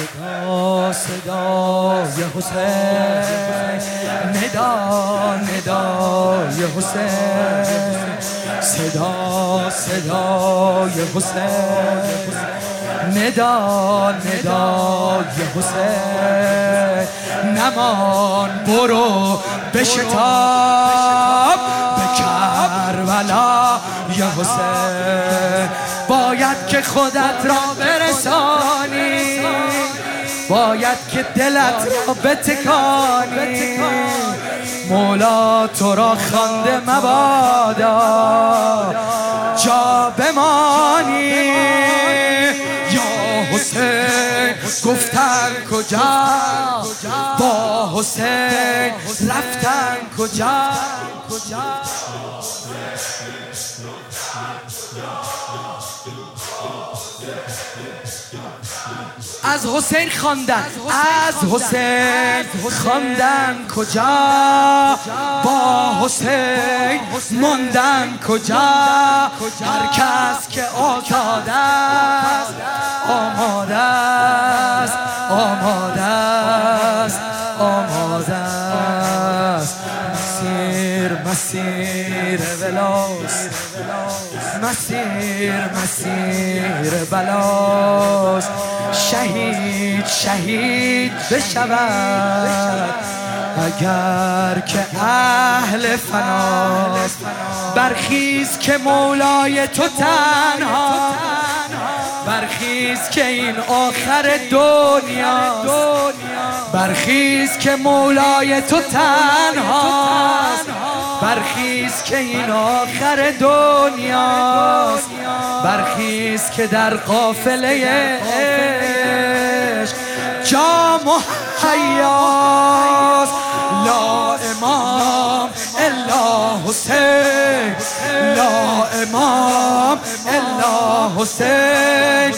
صدا صدای حسین ندا ندای حسین. صدا صدای حسین ندا ندای حسین. نمان برو بشتاب به کربلا یا حسین. باید که خودت را برسانی. باید که دلت را بتکانی. مولا تو را خانده مبادا. جا بمانی. یا حسین گفتن کجا؟ با حسین رفتن کجا؟ از حسین خواندن. از حسین خواندن. کجا؟ با حسین ماندن کجا؟ هر کس که آزاد مسیر ولاست. مسیر مسیر بلاست. شهید شهید بشود. اگر که اهل فناست برخیز که مولای تو تنها. برخیز که این آخر دنیا برخیز که مولای تو تنهاست. برخیز که این آخر دنیاست. برخیز که در قافله عشق جام و حسین. لا امام. الا حسین.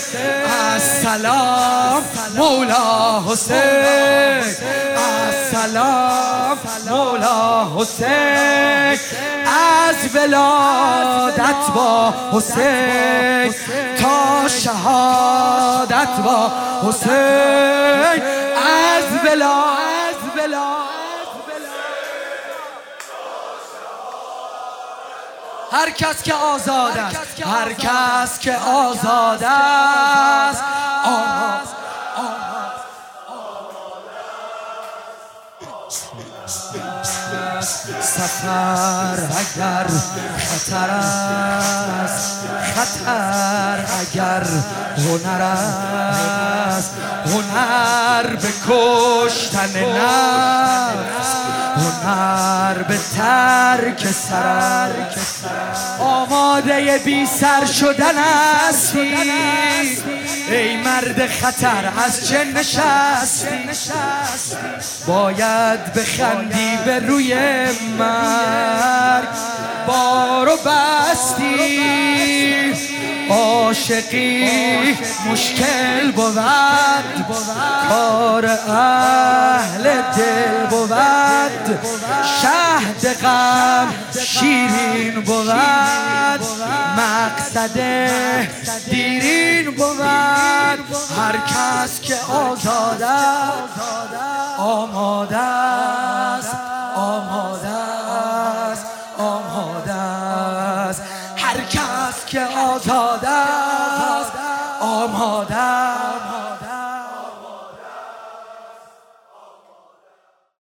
السلام. مولا حسین. السلام. مولا حسین. از ولادت با حسین. تا شهادت با حسین. از ولادت هر کس که آزاد است هر کس که آزاد است سفر اگر خطر است خطر اگر هنر است هنر به کشتن نفس هنر به ترک سر آماده بی سر شدن هستی. ای مرد خطر از چه نشستی؟ باید بخندی به روی مرگ. بارو بستی. عاشقی مشکل بود. کار اهل دل بود. شهد غم شیرین بود مقصد دیرین بود. هر کس که آزاده آماده